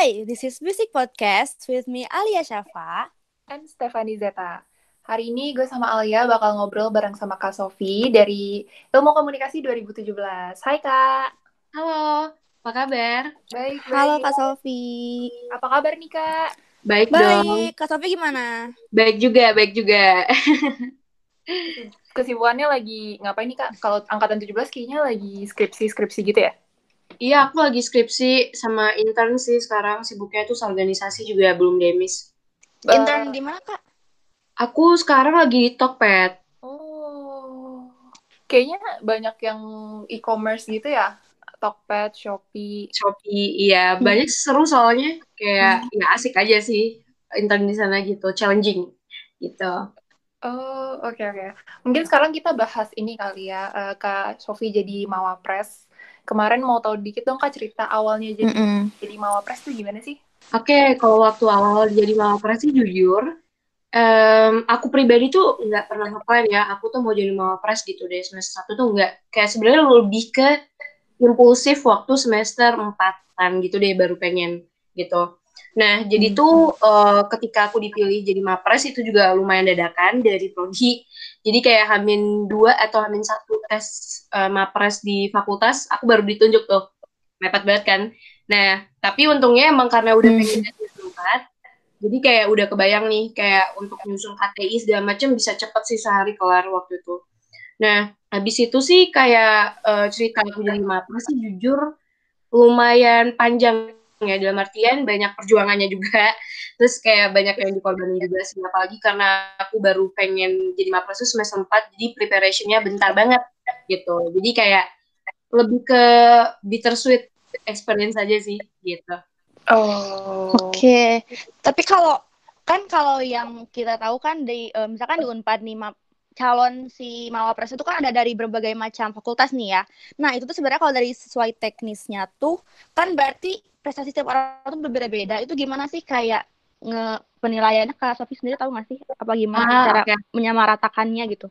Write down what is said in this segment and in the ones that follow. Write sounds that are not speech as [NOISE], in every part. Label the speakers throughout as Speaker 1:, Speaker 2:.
Speaker 1: Hi, this is Music Podcast with me Alia Syafa.
Speaker 2: and Stefani Zeta. Hari ini gue sama Alia bakal ngobrol bareng sama Kak Sofi dari Ilmu Komunikasi 2017. Hai Kak.
Speaker 3: Halo, apa kabar?
Speaker 2: Baik,
Speaker 1: Halo
Speaker 2: baik.
Speaker 1: Kak Sofi.
Speaker 2: Apa kabar nih Kak?
Speaker 3: Baik, dong.
Speaker 1: Baik, Kak Sofi gimana?
Speaker 3: Baik juga, baik juga.
Speaker 2: Kesibukannya lagi ngapain nih Kak? Kalau angkatan 17 kayaknya lagi skripsi-skripsi gitu ya?
Speaker 3: Iya, aku lagi skripsi sama intern sih sekarang. Sibuknya tuh organisasi juga belum demis.
Speaker 1: Intern di mana Kak?
Speaker 3: Aku sekarang lagi di Tokped.
Speaker 2: Oh. Kayaknya banyak yang e-commerce gitu ya? Tokped, Shopee.
Speaker 3: Shopee, iya. Banyak seru soalnya. Kayak, ya asik aja sih. Intern di sana gitu, challenging gitu.
Speaker 2: Oh, oke oke. Mungkin sekarang kita bahas ini kali ya, eh, Kak Sofi jadi Mawapres. Kemarin mau tahu dikit dong Kak cerita awalnya jadi
Speaker 1: Mm-mm.
Speaker 2: jadi Mawapres tuh gimana sih?
Speaker 3: Oke, kalau waktu awal jadi mawapres sih jujur, em, aku pribadi tuh nggak pernah ngeplan ya. Aku tuh mau jadi mawapres gitu deh semester satu tuh nggak. Kayak sebenarnya lebih ke impulsif waktu semester empatan gitu deh baru pengen gitu. Nah, jadi
Speaker 1: Hmm.
Speaker 3: tuh eh, ketika aku dipilih jadi mapres itu juga lumayan dadakan dari prodi. Jadi kayak hamin dua atau hamin satu tes eh, mapres di fakultas, aku baru ditunjuk tuh. Mepet banget kan. Nah, tapi untungnya emang karena udah
Speaker 1: Hmm.
Speaker 3: pengen tempat, jadi kayak udah kebayang nih, kayak untuk nyusun KTI segala macam bisa cepet sih sehari kelar waktu itu. Nah, habis itu sih kayak eh, cerita aku jadi mapres sih jujur lumayan panjang ya dalam artian banyak perjuangannya juga [LAUGHS] terus kayak banyak yang dikorbanin juga sih apalagi karena aku baru pengen jadi mapres semester 4 jadi preparationnya bentar banget gitu jadi kayak lebih ke bittersweet experience aja sih gitu
Speaker 2: Oh.
Speaker 1: Oke, tapi kalau kan kalau yang kita tahu kan di eh, misalkan di Unpad nih calon si Mawapres itu kan ada dari berbagai macam fakultas nih ya. Nah, itu tuh sebenarnya kalau dari sesuai teknisnya tuh kan berarti prestasi setiap orang tuh berbeda-beda. Itu gimana sih kayak nge penilaiannya Kak Sofi sendiri tahu nggak sih apa gimana
Speaker 3: Ah,
Speaker 1: cara
Speaker 3: oke.
Speaker 1: menyamaratakannya gitu?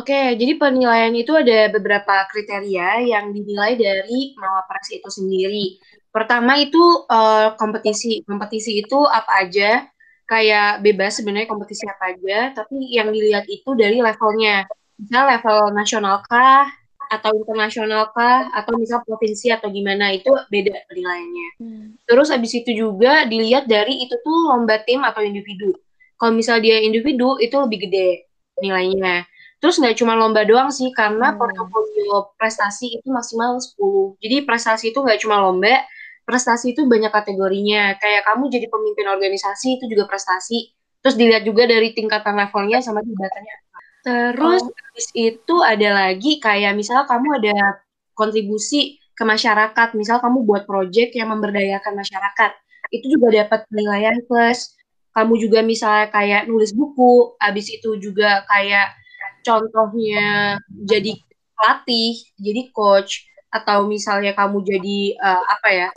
Speaker 3: Oke, jadi penilaian itu ada beberapa kriteria yang dinilai dari Mawapres itu sendiri. Pertama itu eh, kompetisi. Kompetisi itu apa aja, kayak bebas sebenarnya kompetisi apa aja, tapi yang dilihat itu dari levelnya. Misal level nasional kah, atau internasional kah, atau misal provinsi atau gimana, itu beda penilaiannya. Terus habis itu juga dilihat dari itu tuh lomba tim atau individu. Kalau misal dia individu, itu lebih gede nilainya. Terus nggak cuma lomba doang sih, karena
Speaker 1: Hmm.
Speaker 3: portofolio prestasi itu maksimal 10. Jadi prestasi itu nggak cuma lomba, prestasi itu banyak kategorinya. Kayak kamu jadi pemimpin organisasi itu juga prestasi. Terus dilihat juga dari tingkatan levelnya sama jabatannya. Terus
Speaker 2: Oh.
Speaker 3: habis itu ada lagi kayak misalnya kamu ada kontribusi ke masyarakat. Misal kamu buat project yang memberdayakan masyarakat. Itu juga dapat penilaian plus. Kamu juga misalnya kayak nulis buku, habis itu juga kayak contohnya jadi pelatih, jadi coach, atau misalnya kamu jadi eh, apa ya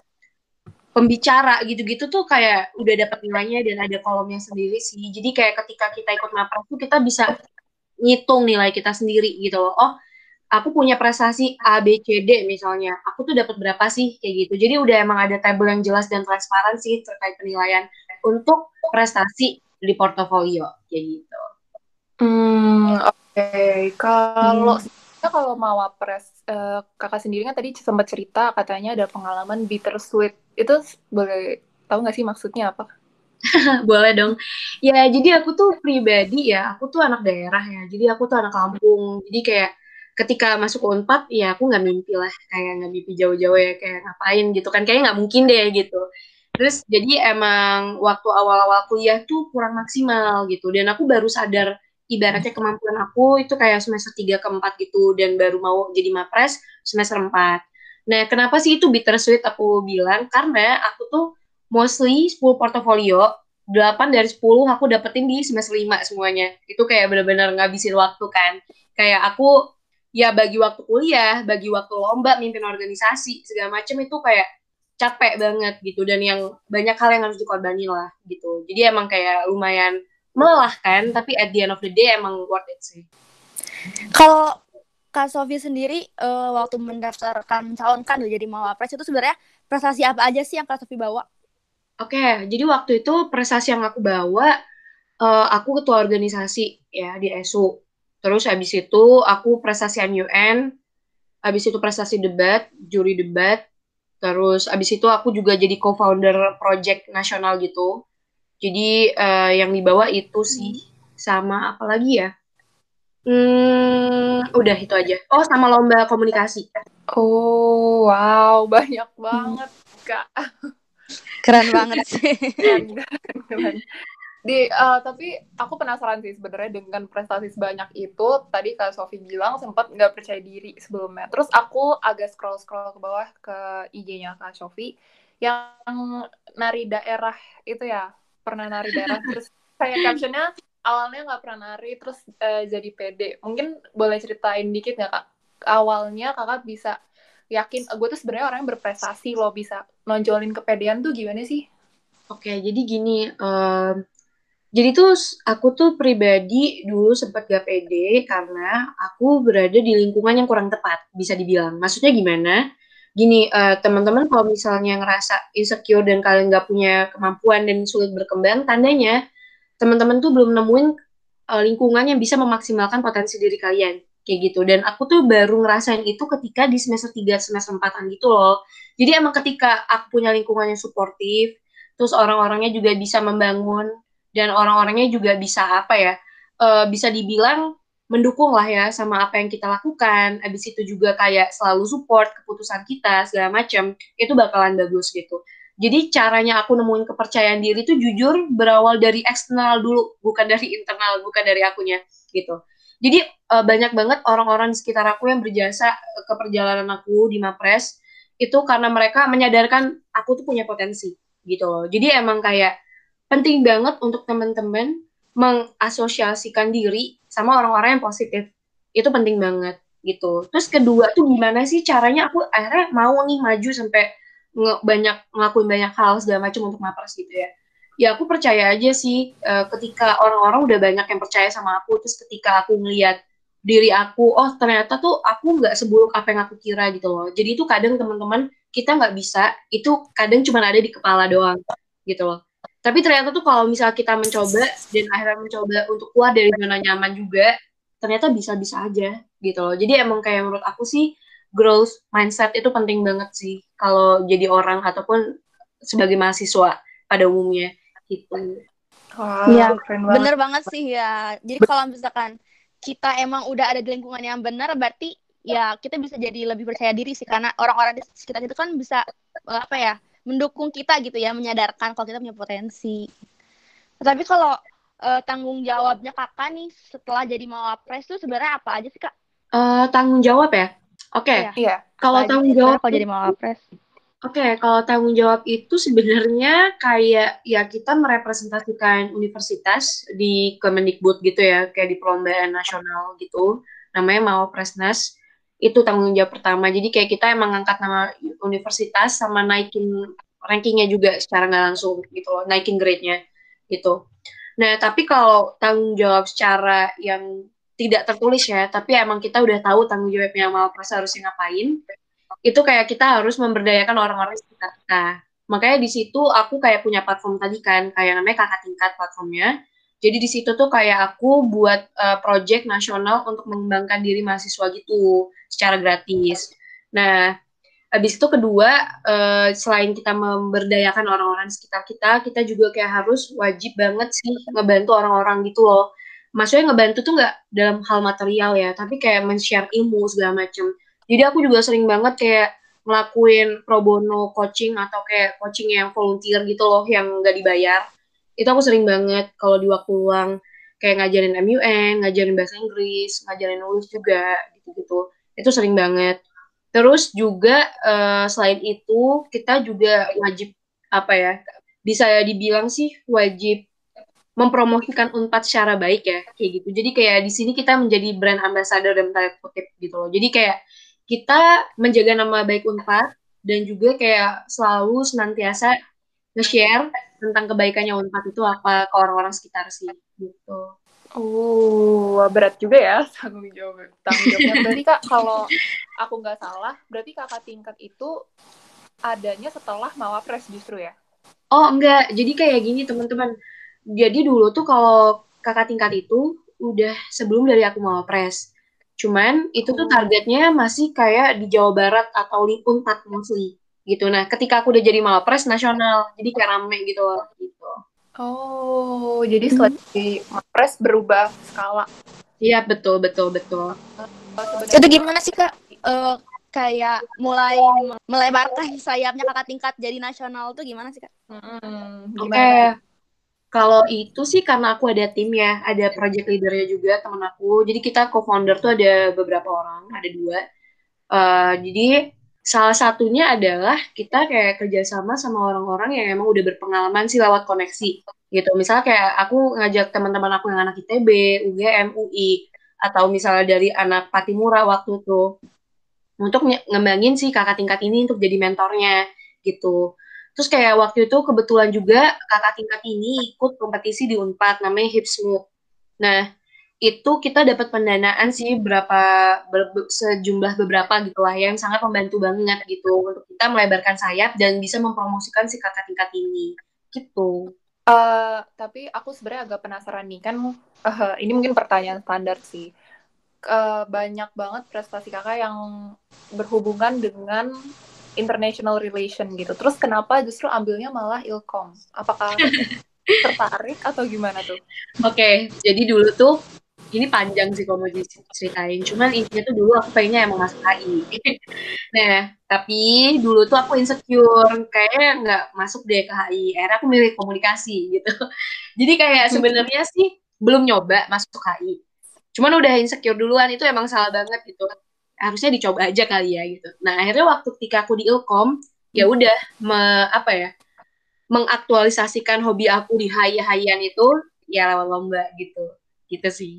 Speaker 3: pembicara gitu-gitu tuh kayak udah dapat nilainya dan ada kolomnya sendiri sih. Jadi kayak ketika kita ikut mapres tuh kita bisa ngitung nilai kita sendiri gitu loh. Oh, aku punya prestasi A, B, C, D misalnya. Aku tuh dapat berapa sih kayak gitu. Jadi udah emang ada tabel yang jelas dan transparan sih terkait penilaian untuk prestasi di portofolio kayak gitu.
Speaker 2: Hmm, oke. Kalau
Speaker 1: Hmm.
Speaker 2: kalau Mawapres eh, kakak sendiri kan tadi sempat cerita katanya ada pengalaman bittersweet. Itu boleh tahu nggak sih maksudnya apa? [LAUGHS]
Speaker 3: Boleh dong. Ya, jadi aku tuh pribadi ya, aku tuh anak daerah ya. Jadi aku tuh anak kampung. Jadi kayak ketika masuk Unpad, ya aku nggak mimpi lah. Kayak nggak mimpi jauh-jauh ya, kayak ngapain gitu kan. Kayaknya nggak mungkin deh gitu. Terus jadi emang waktu awal-awal kuliah tuh kurang maksimal gitu. Dan aku baru sadar ibaratnya kemampuan aku itu kayak semester 3 ke 4 gitu. Dan baru mau jadi mapres semester 4. Nah, kenapa sih itu bittersweet aku bilang? Karena aku tuh mostly 10 portofolio, 8 dari 10 aku dapetin di semester 5 semuanya. Itu kayak bener-bener ngabisin waktu kan. Kayak aku ya bagi waktu kuliah, bagi waktu lomba, mimpin organisasi, segala macem itu kayak capek banget gitu. Dan yang banyak hal yang harus dikorbanin lah gitu. Jadi emang kayak lumayan melelahkan, tapi at the end of the day emang worth it sih.
Speaker 1: Kalau Kak Sofi sendiri eh, waktu mendaftarkan calon kan jadi mawapres itu sebenarnya prestasi apa aja sih yang Kak Sofi bawa?
Speaker 3: Oke, okay, jadi waktu itu prestasi yang aku bawa, uh, aku ketua organisasi ya di ESU. Terus habis itu aku prestasi MUN, habis itu prestasi debat, juri debat, terus habis itu aku juga jadi co-founder project nasional gitu. Jadi uh, yang dibawa itu sih sama apa lagi ya? Hmm, udah itu aja. Oh, sama lomba komunikasi.
Speaker 2: Oh, wow, banyak banget, Kak.
Speaker 1: Keren banget [LAUGHS] sih. Keren,
Speaker 2: keren, Di, uh, tapi aku penasaran sih sebenarnya dengan prestasi sebanyak itu. Tadi Kak Sofi bilang sempat nggak percaya diri sebelumnya. Terus aku agak scroll-scroll ke bawah ke IG-nya Kak Sofi yang nari daerah itu ya pernah nari daerah terus kayak captionnya awalnya nggak pernah nari terus uh, jadi pede mungkin boleh ceritain dikit nggak kak awalnya kakak bisa yakin gue tuh sebenarnya orang yang berprestasi loh bisa nonjolin kepedean tuh gimana sih?
Speaker 3: Oke, jadi gini, um, jadi tuh aku tuh pribadi dulu sempat gak pede karena aku berada di lingkungan yang kurang tepat, bisa dibilang. Maksudnya gimana? Gini, uh, teman-teman kalau misalnya ngerasa insecure dan kalian gak punya kemampuan dan sulit berkembang, tandanya teman-teman tuh belum nemuin uh, lingkungan yang bisa memaksimalkan potensi diri kalian kayak gitu. Dan aku tuh baru ngerasain itu ketika di semester 3 semester 4 gitu loh. Jadi emang ketika aku punya lingkungan yang suportif terus orang-orangnya juga bisa membangun dan orang-orangnya juga bisa apa ya uh, bisa dibilang mendukung lah ya sama apa yang kita lakukan. Abis itu juga kayak selalu support keputusan kita segala macam itu bakalan bagus gitu. Jadi caranya aku nemuin kepercayaan diri itu jujur berawal dari eksternal dulu bukan dari internal bukan dari akunya gitu. Jadi uh, banyak banget orang-orang di sekitar aku yang berjasa eh, ke perjalanan aku di Mapres itu karena mereka menyadarkan aku tuh punya potensi gitu loh. Jadi emang kayak penting banget untuk teman-teman mengasosiasikan diri sama orang-orang yang positif. Itu penting banget gitu. Terus kedua tuh gimana sih caranya aku akhirnya mau nih maju sampai nge banyak ngelakuin banyak hal segala macam untuk Mapres gitu ya ya aku percaya aja sih uh, ketika orang-orang udah banyak yang percaya sama aku terus ketika aku ngeliat diri aku oh ternyata tuh aku nggak seburuk apa yang aku kira gitu loh jadi itu kadang teman-teman kita nggak bisa itu kadang cuma ada di kepala doang gitu loh tapi ternyata tuh kalau misal kita mencoba dan akhirnya mencoba untuk keluar dari zona nyaman juga ternyata bisa-bisa aja gitu loh jadi emang kayak menurut aku sih growth mindset itu penting banget sih kalau jadi orang ataupun sebagai mahasiswa pada umumnya gitu.
Speaker 1: Wow, ya, bener banget sih ya. Jadi kalau misalkan kita emang udah ada di lingkungan yang benar, berarti ya kita bisa jadi lebih percaya diri sih karena orang-orang di sekitar itu kan bisa apa ya mendukung kita gitu ya, menyadarkan kalau kita punya potensi. Tapi kalau uh, tanggung jawabnya kakak nih setelah jadi mawapres itu sebenarnya apa aja sih kak?
Speaker 3: Uh, tanggung jawab ya? Oke. Okay.
Speaker 2: Iya. iya.
Speaker 3: Kalau tanggung jawab
Speaker 1: kalau jadi mawapres.
Speaker 3: Oke, okay, kalau tanggung jawab itu sebenarnya kayak ya kita merepresentasikan universitas di Kemendikbud gitu ya, kayak di perlombaan nasional gitu. Namanya mau Presnas. Itu tanggung jawab pertama. Jadi kayak kita emang ngangkat nama universitas sama naikin rankingnya juga secara nggak langsung gitu loh, naikin grade-nya gitu. Nah, tapi kalau tanggung jawab secara yang tidak tertulis ya, tapi emang kita udah tahu tanggung jawabnya mau Pres harusnya ngapain itu kayak kita harus memberdayakan orang-orang sekitar kita. Makanya di situ aku kayak punya platform tadi kan, kayak namanya kakak tingkat platformnya. Jadi di situ tuh kayak aku buat uh, project nasional untuk mengembangkan diri mahasiswa gitu secara gratis. Nah, habis itu kedua, uh, selain kita memberdayakan orang-orang sekitar kita, kita juga kayak harus wajib banget sih ngebantu orang-orang gitu loh. Maksudnya ngebantu tuh nggak dalam hal material ya, tapi kayak men-share ilmu segala macam jadi aku juga sering banget kayak ngelakuin pro bono coaching atau kayak coaching yang volunteer gitu loh yang nggak dibayar. Itu aku sering banget kalau di waktu luang kayak ngajarin MUN, ngajarin bahasa Inggris, ngajarin nulis juga gitu-gitu. Itu sering banget. Terus juga uh, selain itu kita juga wajib apa ya? Bisa dibilang sih wajib mempromosikan Unpad secara baik ya kayak gitu. Jadi kayak di sini kita menjadi brand ambassador dan tanda kutip gitu loh. Jadi kayak kita menjaga nama baik Unpad dan juga kayak selalu senantiasa nge-share tentang kebaikannya Unpad itu apa ke orang-orang sekitar sih gitu.
Speaker 2: Oh, berat juga ya tanggung jawab tanggung jawabnya. [LAUGHS] Berarti kak kalau aku nggak salah, berarti kakak tingkat itu adanya setelah Mawapres justru ya?
Speaker 3: Oh enggak, jadi kayak gini teman-teman. Jadi dulu tuh kalau kakak tingkat itu udah sebelum dari aku mau pres. Cuman itu tuh oh. targetnya masih kayak di Jawa Barat atau di Unpad mostly gitu. Nah, ketika aku udah jadi Malpres nasional, jadi kayak rame gitu loh, gitu.
Speaker 2: Oh, jadi setelah hmm. Malpres berubah skala.
Speaker 3: Iya, betul, betul, betul.
Speaker 1: Uh, itu gimana sih, Kak? Uh, kayak mulai melebarkan sayapnya kakak tingkat jadi nasional tuh gimana sih kak?
Speaker 3: Hmm, Oke, okay. kalau itu sih karena aku ada tim ya, ada project leadernya juga temen aku. Jadi kita co-founder tuh ada beberapa orang, ada dua. Uh, jadi salah satunya adalah kita kayak kerjasama sama orang-orang yang emang udah berpengalaman sih lewat koneksi gitu. Misalnya kayak aku ngajak teman-teman aku yang anak ITB, UGM, UI, atau misalnya dari anak Patimura waktu itu untuk ngembangin si kakak tingkat ini untuk jadi mentornya gitu. Terus kayak waktu itu kebetulan juga kakak tingkat ini ikut kompetisi di Unpad namanya Hipsmove. Nah, itu kita dapat pendanaan sih berapa ber, sejumlah beberapa gitu lah yang sangat membantu banget gitu untuk kita melebarkan sayap dan bisa mempromosikan si kakak tingkat ini gitu.
Speaker 2: Uh, tapi aku sebenarnya agak penasaran nih kan uh, ini mungkin pertanyaan standar sih. Uh, banyak banget prestasi kakak yang berhubungan dengan international relation gitu. Terus kenapa justru ambilnya malah ilkom? Apakah [LAUGHS] tertarik atau gimana tuh?
Speaker 3: Oke, okay, jadi dulu tuh ini panjang sih kalau mau diceritain. Cuman intinya tuh dulu aku pengennya emang masuk [LAUGHS] HI. nah, tapi dulu tuh aku insecure, kayaknya nggak masuk deh ke HI. Akhirnya aku milih komunikasi gitu. [LAUGHS] Jadi kayak sebenarnya sih belum nyoba masuk HI. Cuman udah insecure duluan itu emang salah banget gitu. Harusnya dicoba aja kali ya gitu. Nah, akhirnya waktu ketika aku di Ilkom, ya udah me, apa ya? mengaktualisasikan hobi aku di HI-HIan itu ya lewat lomba gitu gitu sih.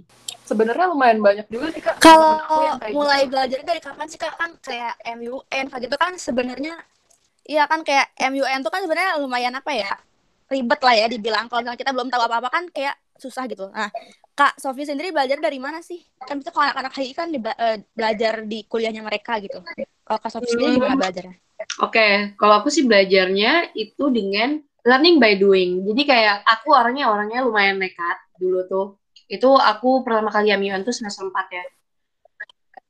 Speaker 2: Sebenarnya lumayan banyak juga sih kak.
Speaker 1: Kalau mulai gitu. belajar dari kapan sih kak? Kan kayak MUN kayak gitu kan sebenarnya iya kan kayak MUN tuh kan sebenarnya lumayan apa ya ribet lah ya dibilang. Kalau misalnya kita belum tahu apa apa kan kayak susah gitu. Nah kak Sofi sendiri belajar dari mana sih? Kan bisa kalau anak-anak HI kan di, uh, belajar di kuliahnya mereka gitu. Kalau kak Sofi sendiri gimana belajarnya?
Speaker 3: Oke, okay. kalau aku sih belajarnya itu dengan learning by doing. Jadi kayak aku orangnya orangnya lumayan nekat dulu tuh itu aku pertama kali MUN tuh semester 4 ya.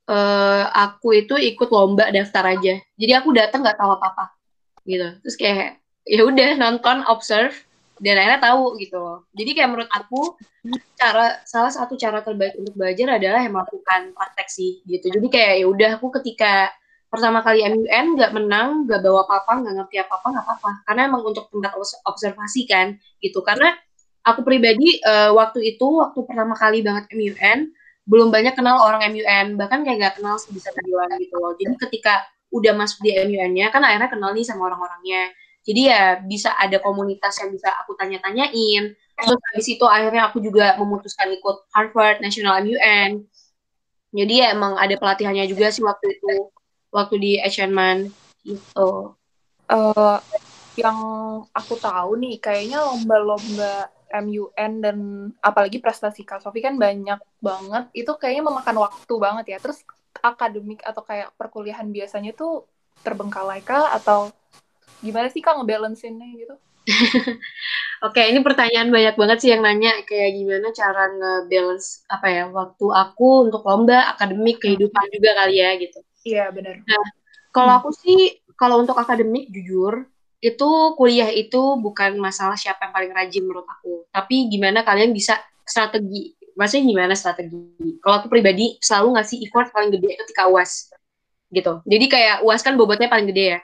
Speaker 3: Uh, aku itu ikut lomba daftar aja. Jadi aku datang nggak tahu apa-apa gitu. Terus kayak ya udah nonton, observe dan akhirnya tahu gitu. Jadi kayak menurut aku cara salah satu cara terbaik untuk belajar adalah yang melakukan praktek sih gitu. Jadi kayak ya udah aku ketika pertama kali MUN nggak menang, nggak bawa apa-apa, nggak ngerti apa-apa, nggak apa-apa. Karena emang untuk tempat observasi kan gitu. Karena aku pribadi uh, waktu itu waktu pertama kali banget MUN belum banyak kenal orang MUN bahkan kayak gak kenal bisa dibilang gitu loh. Jadi ketika udah masuk di MUN-nya kan akhirnya kenal nih sama orang-orangnya. Jadi ya bisa ada komunitas yang bisa aku tanya-tanyain. Terus habis itu akhirnya aku juga memutuskan ikut Harvard National MUN jadi ya emang ada pelatihannya juga sih waktu itu waktu di Eschenman gitu.
Speaker 2: Uh, yang aku tahu nih kayaknya lomba-lomba MUN dan apalagi prestasi Kak Sofi kan banyak banget itu kayaknya memakan waktu banget ya terus akademik atau kayak perkuliahan biasanya tuh terbengkalai kah atau gimana sih Kak ngebalancein-nya gitu [LAUGHS]
Speaker 3: Oke, ini pertanyaan banyak banget sih yang nanya kayak gimana cara ngebalance apa ya waktu aku untuk lomba, akademik, kehidupan juga kali ya gitu.
Speaker 2: Iya benar.
Speaker 3: Nah, kalau hmm. aku sih kalau untuk akademik jujur itu kuliah itu bukan masalah siapa yang paling rajin menurut aku, tapi gimana kalian bisa strategi. Maksudnya gimana strategi? Kalau aku pribadi selalu ngasih effort paling gede ketika UAS. Gitu. Jadi kayak UAS kan bobotnya paling gede ya.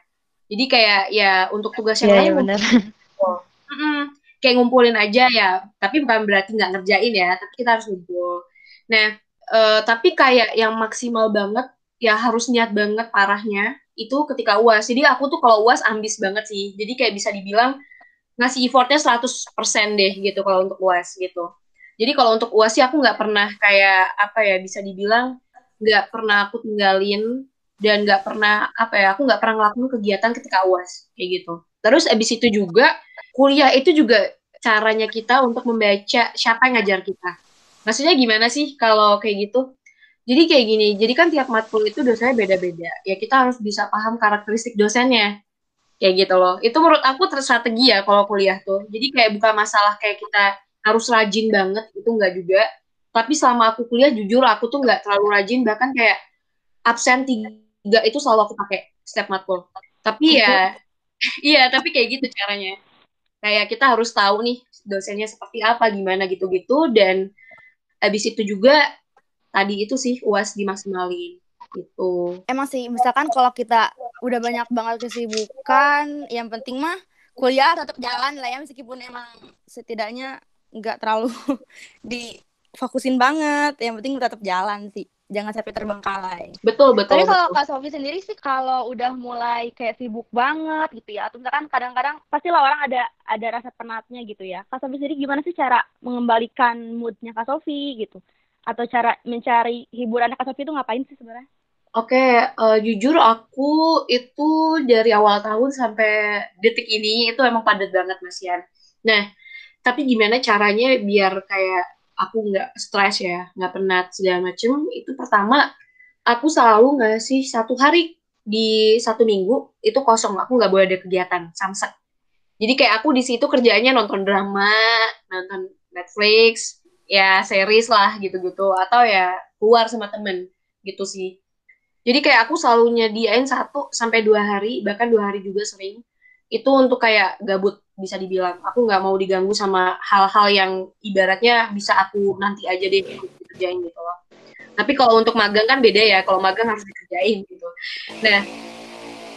Speaker 3: Jadi kayak ya untuk tugas yang yeah, lain. Oh, mm -mm, kayak ngumpulin aja ya, tapi bukan berarti nggak ngerjain ya, tapi kita harus ngumpul. Nah, uh, tapi kayak yang maksimal banget ya harus niat banget parahnya itu ketika UAS. Jadi aku tuh kalau UAS ambis banget sih. Jadi kayak bisa dibilang ngasih effortnya 100% deh gitu kalau untuk UAS gitu. Jadi kalau untuk UAS sih aku nggak pernah kayak apa ya bisa dibilang nggak pernah aku tinggalin dan nggak pernah apa ya aku nggak pernah ngelakuin kegiatan ketika UAS kayak gitu. Terus abis itu juga kuliah itu juga caranya kita untuk membaca siapa yang ngajar kita. Maksudnya gimana sih kalau kayak gitu? Jadi kayak gini, jadi kan tiap matkul itu dosennya beda-beda. Ya kita harus bisa paham karakteristik dosennya. kayak gitu loh. Itu menurut aku strategi ya kalau kuliah tuh. Jadi kayak bukan masalah kayak kita harus rajin banget itu enggak juga. Tapi selama aku kuliah jujur aku tuh nggak terlalu rajin. Bahkan kayak absen tiga itu selalu aku pakai step matkul. Tapi ya [LAUGHS] iya tapi kayak gitu caranya. Kayak kita harus tahu nih dosennya seperti apa gimana gitu-gitu. Dan habis itu juga tadi itu sih uas dimaksimalin gitu
Speaker 1: emang sih misalkan kalau kita udah banyak banget kesibukan yang penting mah kuliah tetap jalan lah ya meskipun emang setidaknya nggak terlalu [LAUGHS] difokusin banget yang penting tetap jalan sih jangan sampai terbengkalai.
Speaker 3: Betul betul.
Speaker 1: Tapi kalau Kak Sofi sendiri sih kalau udah mulai kayak sibuk banget gitu ya, atau misalkan kadang-kadang pasti lah orang ada ada rasa penatnya gitu ya. Kak Sofi sendiri gimana sih cara mengembalikan moodnya Kak Sofi gitu? Atau cara mencari hiburan Kak Sofi itu ngapain sih sebenarnya?
Speaker 3: Oke, okay, uh, eh, jujur aku itu dari awal tahun sampai detik ini itu emang padat banget Mas Yan. Nah, tapi gimana caranya biar kayak aku nggak stres ya, nggak penat segala macem. Itu pertama, aku selalu ngasih satu hari di satu minggu itu kosong, aku nggak boleh ada kegiatan, samsak. Jadi kayak aku di situ kerjaannya nonton drama, nonton Netflix, ya series lah gitu-gitu, atau ya keluar sama temen gitu sih jadi kayak aku selalu nyediain satu sampai dua hari, bahkan dua hari juga sering. Itu untuk kayak gabut bisa dibilang. Aku nggak mau diganggu sama hal-hal yang ibaratnya bisa aku nanti aja deh dikerjain gitu loh. Tapi kalau untuk magang kan beda ya. Kalau magang harus dikerjain gitu. Nah,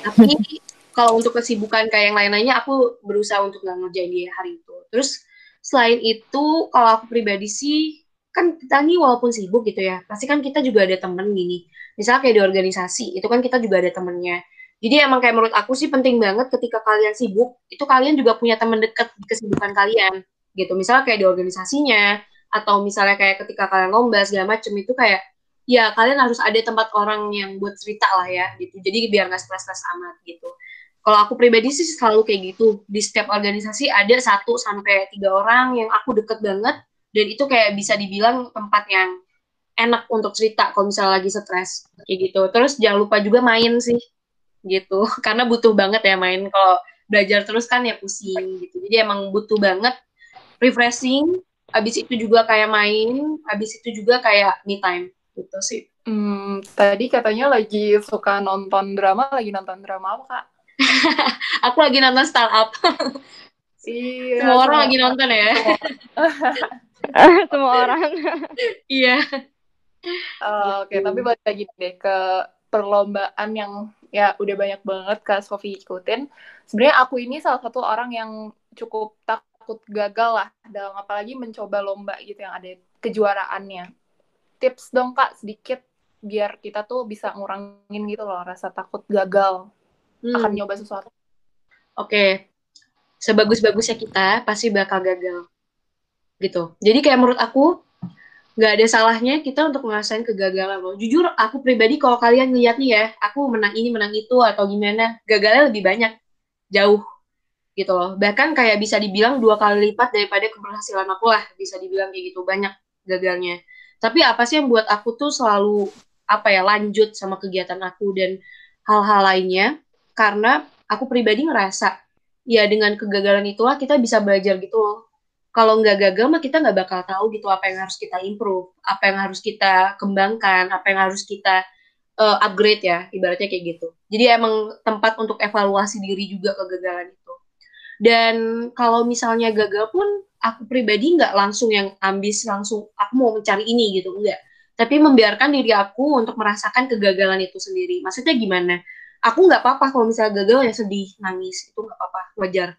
Speaker 3: tapi [LAUGHS] kalau untuk kesibukan kayak yang lain-lainnya aku berusaha untuk nggak ngerjain di hari itu. Terus selain itu kalau aku pribadi sih kan kita nih walaupun sibuk gitu ya, pasti kan kita juga ada temen gini misalnya kayak di organisasi itu kan kita juga ada temennya. Jadi emang kayak menurut aku sih penting banget ketika kalian sibuk itu kalian juga punya teman dekat di kesibukan kalian gitu. Misalnya kayak di organisasinya atau misalnya kayak ketika kalian lomba segala macem itu kayak ya kalian harus ada tempat orang yang buat cerita lah ya gitu. Jadi biar nggak stres-stres amat gitu kalau aku pribadi sih selalu kayak gitu. Di setiap organisasi ada satu sampai tiga orang yang aku deket banget. Dan itu kayak bisa dibilang tempat yang enak untuk cerita kalau misalnya lagi stres. Kayak gitu. Terus jangan lupa juga main sih. Gitu. [LAUGHS] Karena butuh banget ya main. Kalau belajar terus kan ya pusing gitu. Jadi emang butuh banget refreshing. Habis itu juga kayak main. Habis itu juga kayak me time. Gitu sih.
Speaker 2: Hmm, tadi katanya lagi suka nonton drama lagi nonton drama apa kak [LAUGHS]
Speaker 3: aku lagi nonton startup. [LAUGHS]
Speaker 2: Iya,
Speaker 3: semua orang lagi nonton ya? [LAUGHS]
Speaker 1: Semua orang.
Speaker 3: Iya.
Speaker 2: Uh, Oke, okay, tapi balik lagi deh ke perlombaan yang ya udah banyak banget Kak Sofi ikutin. Sebenarnya aku ini salah satu orang yang cukup takut gagal lah dalam apalagi mencoba lomba gitu yang ada kejuaraannya. Tips dong Kak sedikit biar kita tuh bisa ngurangin gitu loh rasa takut gagal hmm. akan nyoba sesuatu.
Speaker 3: Oke. Okay. Sebagus-bagusnya kita pasti bakal gagal. Gitu. Jadi kayak menurut aku nggak ada salahnya kita untuk ngerasain kegagalan loh. Jujur aku pribadi kalau kalian ngeliat nih ya, aku menang ini menang itu atau gimana, gagalnya lebih banyak, jauh gitu loh. Bahkan kayak bisa dibilang dua kali lipat daripada keberhasilan aku lah, bisa dibilang kayak gitu banyak gagalnya. Tapi apa sih yang buat aku tuh selalu apa ya lanjut sama kegiatan aku dan hal-hal lainnya karena aku pribadi ngerasa ya dengan kegagalan itulah kita bisa belajar gitu loh kalau nggak gagal mah kita nggak bakal tahu gitu apa yang harus kita improve, apa yang harus kita kembangkan, apa yang harus kita uh, upgrade ya, ibaratnya kayak gitu. Jadi emang tempat untuk evaluasi diri juga kegagalan itu. Dan kalau misalnya gagal pun aku pribadi nggak langsung yang ambis langsung aku mau mencari ini gitu, enggak. Tapi membiarkan diri aku untuk merasakan kegagalan itu sendiri. Maksudnya gimana? Aku nggak apa-apa kalau misalnya gagal ya sedih, nangis, itu nggak apa-apa, wajar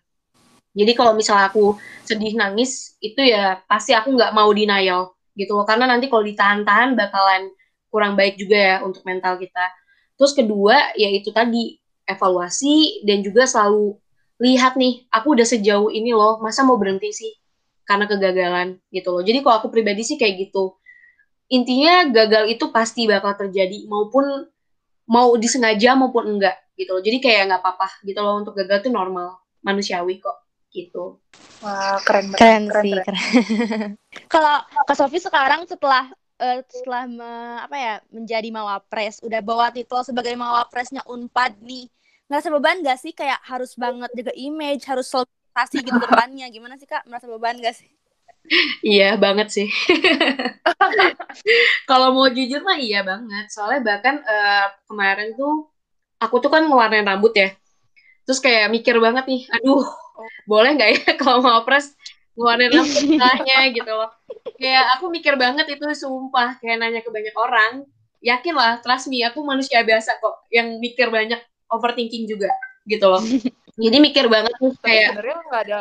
Speaker 3: jadi kalau misalnya aku sedih nangis itu ya pasti aku nggak mau denial gitu loh karena nanti kalau ditahan-tahan bakalan kurang baik juga ya untuk mental kita. Terus kedua ya itu tadi evaluasi dan juga selalu lihat nih aku udah sejauh ini loh masa mau berhenti sih karena kegagalan gitu loh. Jadi kalau aku pribadi sih kayak gitu. Intinya gagal itu pasti bakal terjadi maupun mau disengaja maupun enggak gitu loh. Jadi kayak nggak apa-apa gitu loh untuk gagal itu normal manusiawi kok gitu.
Speaker 2: Wah, keren
Speaker 1: banget. Keren, keren sih, keren. [LAUGHS] Kalau Kak Sofi sekarang setelah uh, setelah me, apa ya menjadi mawapres, udah bawa titel sebagai mawapresnya Unpad nih. ngerasa beban gak sih kayak harus banget jaga image, harus solusi gitu ke depannya. Gimana sih Kak? Merasa beban gak sih?
Speaker 3: Iya banget sih. [LAUGHS] Kalau mau jujur mah iya banget. Soalnya bahkan uh, kemarin tuh aku tuh kan ngewarnain rambut ya. Terus kayak mikir banget nih, aduh, boleh nggak ya [LAUGHS] kalau mau pres ngewarnain rambutnya [LAUGHS] gitu loh. Kayak aku mikir banget itu sumpah kayak nanya ke banyak orang. Yakin lah, trust me, aku manusia biasa kok yang mikir banyak overthinking juga gitu loh. Jadi mikir banget tuh kayak
Speaker 2: sebenarnya nggak ada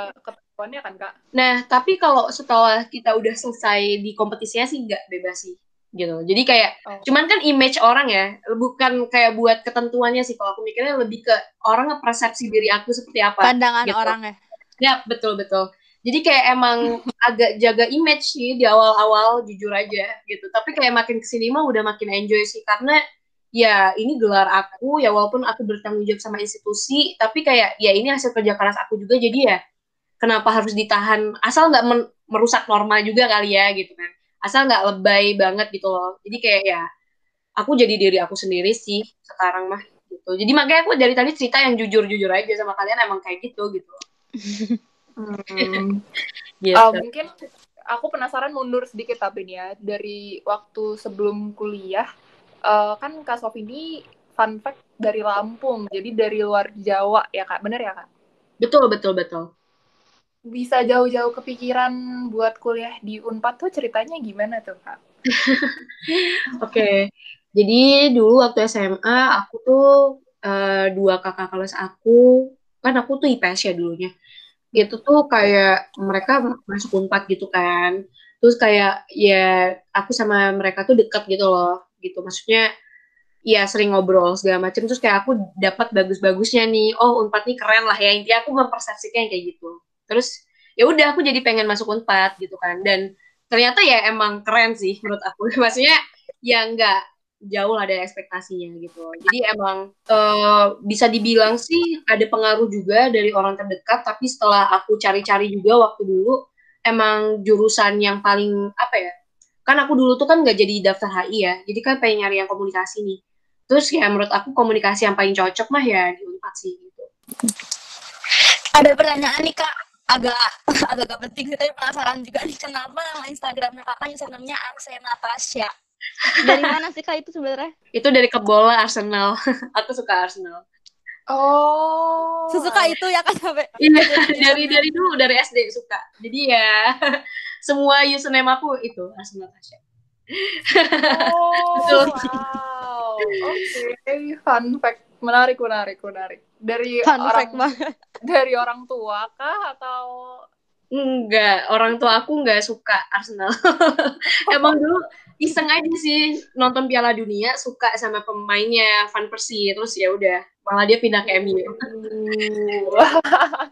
Speaker 2: ketentuannya kan kak?
Speaker 3: Nah tapi kalau setelah kita udah selesai di kompetisinya sih nggak bebas sih gitu. Jadi kayak oh. cuman kan image orang ya, bukan kayak buat ketentuannya sih kalau aku mikirnya lebih ke orang persepsi diri aku seperti apa.
Speaker 1: Pandangan gitu. orang ya.
Speaker 3: Ya betul betul. Jadi kayak emang [LAUGHS] agak jaga image sih di awal-awal jujur aja gitu. Tapi kayak makin ke sini mah udah makin enjoy sih karena ya ini gelar aku ya walaupun aku bertanggung jawab sama institusi tapi kayak ya ini hasil kerja keras aku juga jadi ya kenapa harus ditahan? Asal nggak merusak norma juga kali ya gitu kan. Asal nggak lebay banget gitu loh. Jadi kayak ya aku jadi diri aku sendiri sih sekarang mah gitu. Jadi makanya aku dari tadi cerita yang jujur jujur aja sama kalian emang kayak gitu gitu.
Speaker 2: Hmm. yes, [LAUGHS] uh, mungkin aku penasaran mundur sedikit tapi nih ya dari waktu sebelum kuliah uh, kan Kak Sofi ini fun fact dari Lampung, jadi dari luar Jawa ya Kak, bener ya Kak?
Speaker 3: Betul, betul, betul.
Speaker 2: Bisa jauh-jauh kepikiran buat kuliah di Unpad tuh ceritanya gimana tuh Kak? [LAUGHS]
Speaker 3: Oke, okay. jadi dulu waktu SMA aku tuh uh, dua kakak kelas aku, kan aku tuh IPS ya dulunya. Itu tuh kayak mereka masuk Unpad gitu kan. Terus kayak ya aku sama mereka tuh deket gitu loh gitu maksudnya ya sering ngobrol segala macam terus kayak aku dapat bagus-bagusnya nih oh unpad nih keren lah ya intinya aku mempersepsikan kayak gitu terus ya udah aku jadi pengen masuk unpad gitu kan. Dan ternyata ya emang keren sih menurut aku. [LAUGHS] Maksudnya ya nggak jauh lah dari ekspektasinya gitu. Jadi emang uh, bisa dibilang sih ada pengaruh juga dari orang terdekat tapi setelah aku cari-cari juga waktu dulu emang jurusan yang paling apa ya kan aku dulu tuh kan nggak jadi daftar HI ya jadi kan pengen nyari yang komunikasi nih. Terus ya menurut aku komunikasi yang paling cocok mah ya di Unpad sih gitu.
Speaker 1: Ada pertanyaan nih kak agak [LAUGHS] agak gak penting sih tapi penasaran juga nih kenapa nama Instagramnya kakak username-nya Arsena Natasha dari mana sih kak itu sebenarnya
Speaker 3: itu dari kebola Arsenal [LAUGHS] aku suka Arsenal
Speaker 1: Oh. Sesuka itu ya kan sampai.
Speaker 3: Iya, [LAUGHS] dari dari dulu dari SD suka. Jadi ya semua username aku itu Asma Tasya.
Speaker 2: Oh, wow. Oke, okay. fun fact. Menarik, menarik, menarik. Dari fun orang fact dari orang tua kah atau
Speaker 3: Enggak, orang tua aku enggak suka Arsenal. [LAUGHS] Emang dulu iseng aja sih nonton Piala Dunia, suka sama pemainnya Van Persie, terus ya udah malah dia pindah ke MU. [LAUGHS]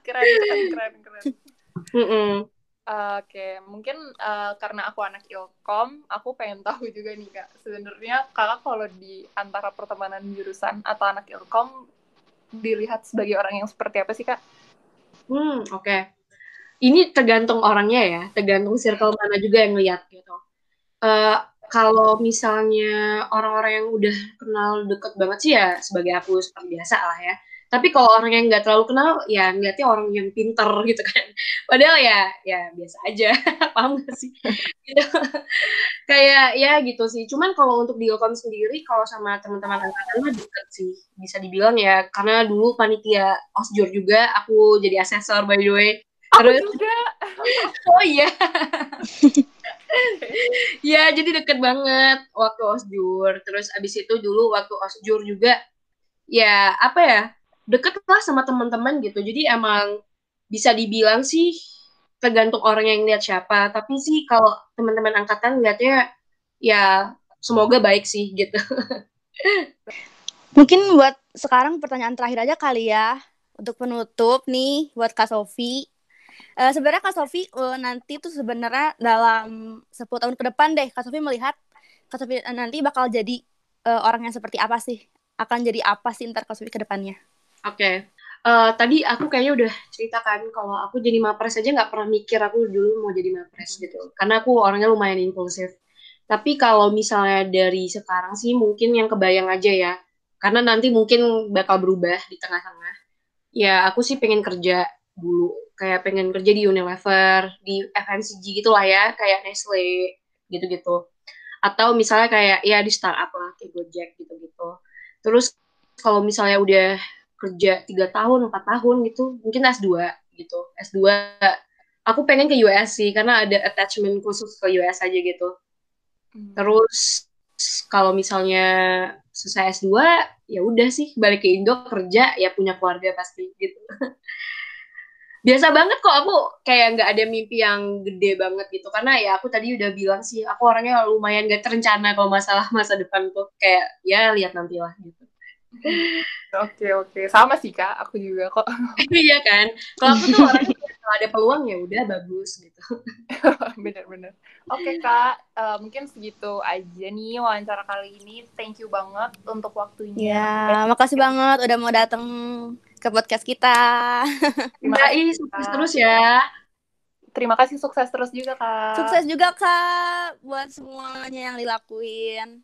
Speaker 2: keren, keren, keren, keren. Mm -mm. Oke, okay. mungkin uh, karena aku anak ilkom, aku pengen [LAUGHS] tahu juga nih kak. Sebenarnya kakak kalau di antara pertemanan jurusan atau anak ilkom dilihat sebagai orang yang seperti apa sih kak?
Speaker 3: Hmm, oke. Okay. Ini tergantung orangnya ya, tergantung circle mana juga yang lihat gitu. Uh, kalau misalnya orang-orang yang udah kenal deket banget sih ya sebagai aku seperti biasa lah ya tapi kalau orang yang nggak terlalu kenal ya ngeliatnya orang yang pinter [LAUGHS] gitu kan. Padahal ya ya biasa aja. [LAUGHS] Paham gak sih? Gitu. [LAUGHS] kayak ya gitu sih. Cuman kalau untuk di Ilkom sendiri kalau sama teman-teman angkatan mah deket sih bisa dibilang ya. Karena dulu panitia osjur juga aku jadi asesor by the way.
Speaker 2: Terus aku juga.
Speaker 3: Oh iya. Ya jadi deket banget waktu osjur terus abis itu dulu waktu osjur juga ya apa ya deket lah sama teman-teman gitu. Jadi emang bisa dibilang sih tergantung orang yang lihat siapa. Tapi sih kalau teman-teman angkatan lihatnya ya semoga baik sih gitu.
Speaker 1: Mungkin buat sekarang pertanyaan terakhir aja kali ya untuk penutup nih buat Kak Sofi. Uh, sebenarnya Kak Sofi uh, nanti tuh sebenarnya dalam 10 tahun ke depan deh Kak Sofi melihat Kak Sofi nanti bakal jadi uh, orang yang seperti apa sih? Akan jadi apa sih ntar Kak Sofi ke depannya
Speaker 3: Oke. Okay. Uh, eh, tadi aku kayaknya udah ceritakan kalau aku jadi mapres aja nggak pernah mikir aku dulu mau jadi mapres gitu. Karena aku orangnya lumayan impulsif. Tapi kalau misalnya dari sekarang sih mungkin yang kebayang aja ya. karena nanti mungkin bakal berubah di tengah-tengah ya aku sih pengen kerja dulu kayak pengen kerja di Unilever di FMCG gitu lah ya kayak Nestle gitu-gitu atau misalnya kayak ya di startup lah kayak Gojek gitu-gitu terus kalau misalnya udah kerja tiga tahun empat tahun gitu mungkin S2 gitu. S2 aku pengen ke US sih karena ada attachment khusus ke US aja gitu. Hmm. terus kalau misalnya selesai S2 ya udah sih balik ke Indo kerja ya punya keluarga pasti gitu. [LAUGHS] Biasa banget kok aku kayak nggak ada mimpi yang gede banget gitu. Karena ya aku tadi udah bilang sih aku orangnya lumayan gak terencana kalau masalah masa depan tuh. Kayak ya lihat nanti lah gitu
Speaker 2: Oke oke sama sih kak aku juga kok. [LAUGHS]
Speaker 3: iya kan kalau aku tuh orangnya kalau ada peluang ya udah bagus gitu. [LAUGHS]
Speaker 2: Bener-bener. Oke kak uh, mungkin segitu aja nih wawancara kali ini. Thank you banget untuk waktunya.
Speaker 1: Ya makasih banget udah mau datang ke podcast kita. [LAUGHS]
Speaker 3: Terima kasih sukses terus ya.
Speaker 2: Terima kasih sukses terus juga kak.
Speaker 1: Sukses juga kak buat semuanya yang dilakuin.